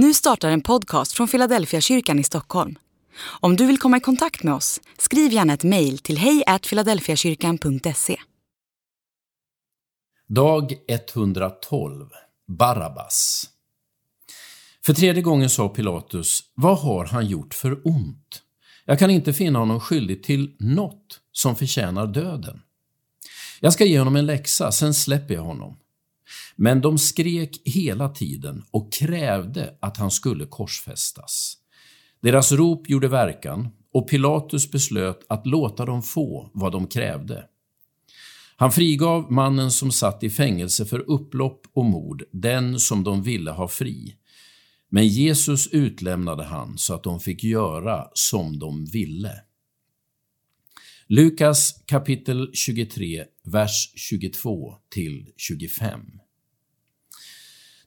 Nu startar en podcast från Philadelphia kyrkan i Stockholm. Om du vill komma i kontakt med oss, skriv gärna ett mejl till hejfiladelfiakyrkan.se. Dag 112 Barabbas För tredje gången sa Pilatus, vad har han gjort för ont? Jag kan inte finna honom skyldig till något som förtjänar döden. Jag ska ge honom en läxa, sen släpper jag honom. Men de skrek hela tiden och krävde att han skulle korsfästas. Deras rop gjorde verkan och Pilatus beslöt att låta dem få vad de krävde. Han frigav mannen som satt i fängelse för upplopp och mord, den som de ville ha fri. Men Jesus utlämnade han så att de fick göra som de ville. Lukas kapitel 23, vers 22 till 25.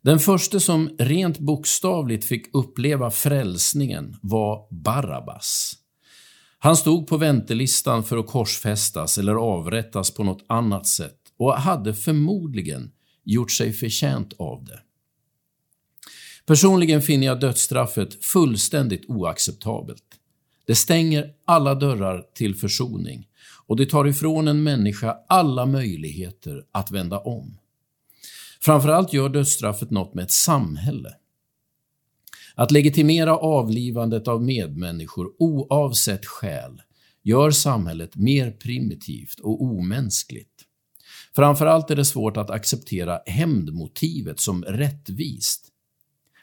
Den första som rent bokstavligt fick uppleva frälsningen var Barabbas. Han stod på väntelistan för att korsfästas eller avrättas på något annat sätt och hade förmodligen gjort sig förtjänt av det. Personligen finner jag dödsstraffet fullständigt oacceptabelt. Det stänger alla dörrar till försoning och det tar ifrån en människa alla möjligheter att vända om. Framförallt gör dödsstraffet något med ett samhälle. Att legitimera avlivandet av medmänniskor oavsett skäl gör samhället mer primitivt och omänskligt. Framförallt är det svårt att acceptera hämndmotivet som rättvist.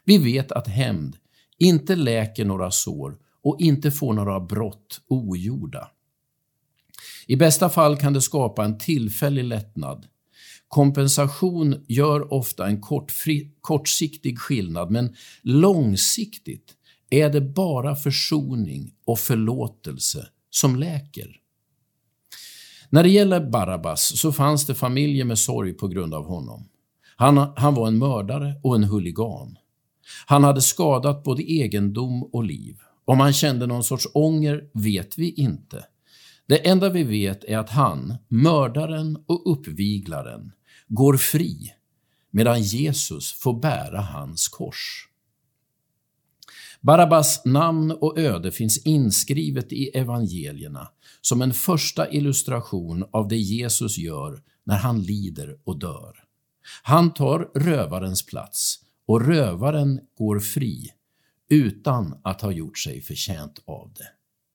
Vi vet att hämnd inte läker några sår och inte få några brott ogjorda. I bästa fall kan det skapa en tillfällig lättnad Kompensation gör ofta en kortfri, kortsiktig skillnad, men långsiktigt är det bara försoning och förlåtelse som läker. När det gäller Barabbas så fanns det familjer med sorg på grund av honom. Han, han var en mördare och en huligan. Han hade skadat både egendom och liv. Om han kände någon sorts ånger vet vi inte. Det enda vi vet är att han, mördaren och uppviglaren, går fri medan Jesus får bära hans kors. Barabbas namn och öde finns inskrivet i evangelierna som en första illustration av det Jesus gör när han lider och dör. Han tar rövarens plats och rövaren går fri utan att ha gjort sig förtjänt av det.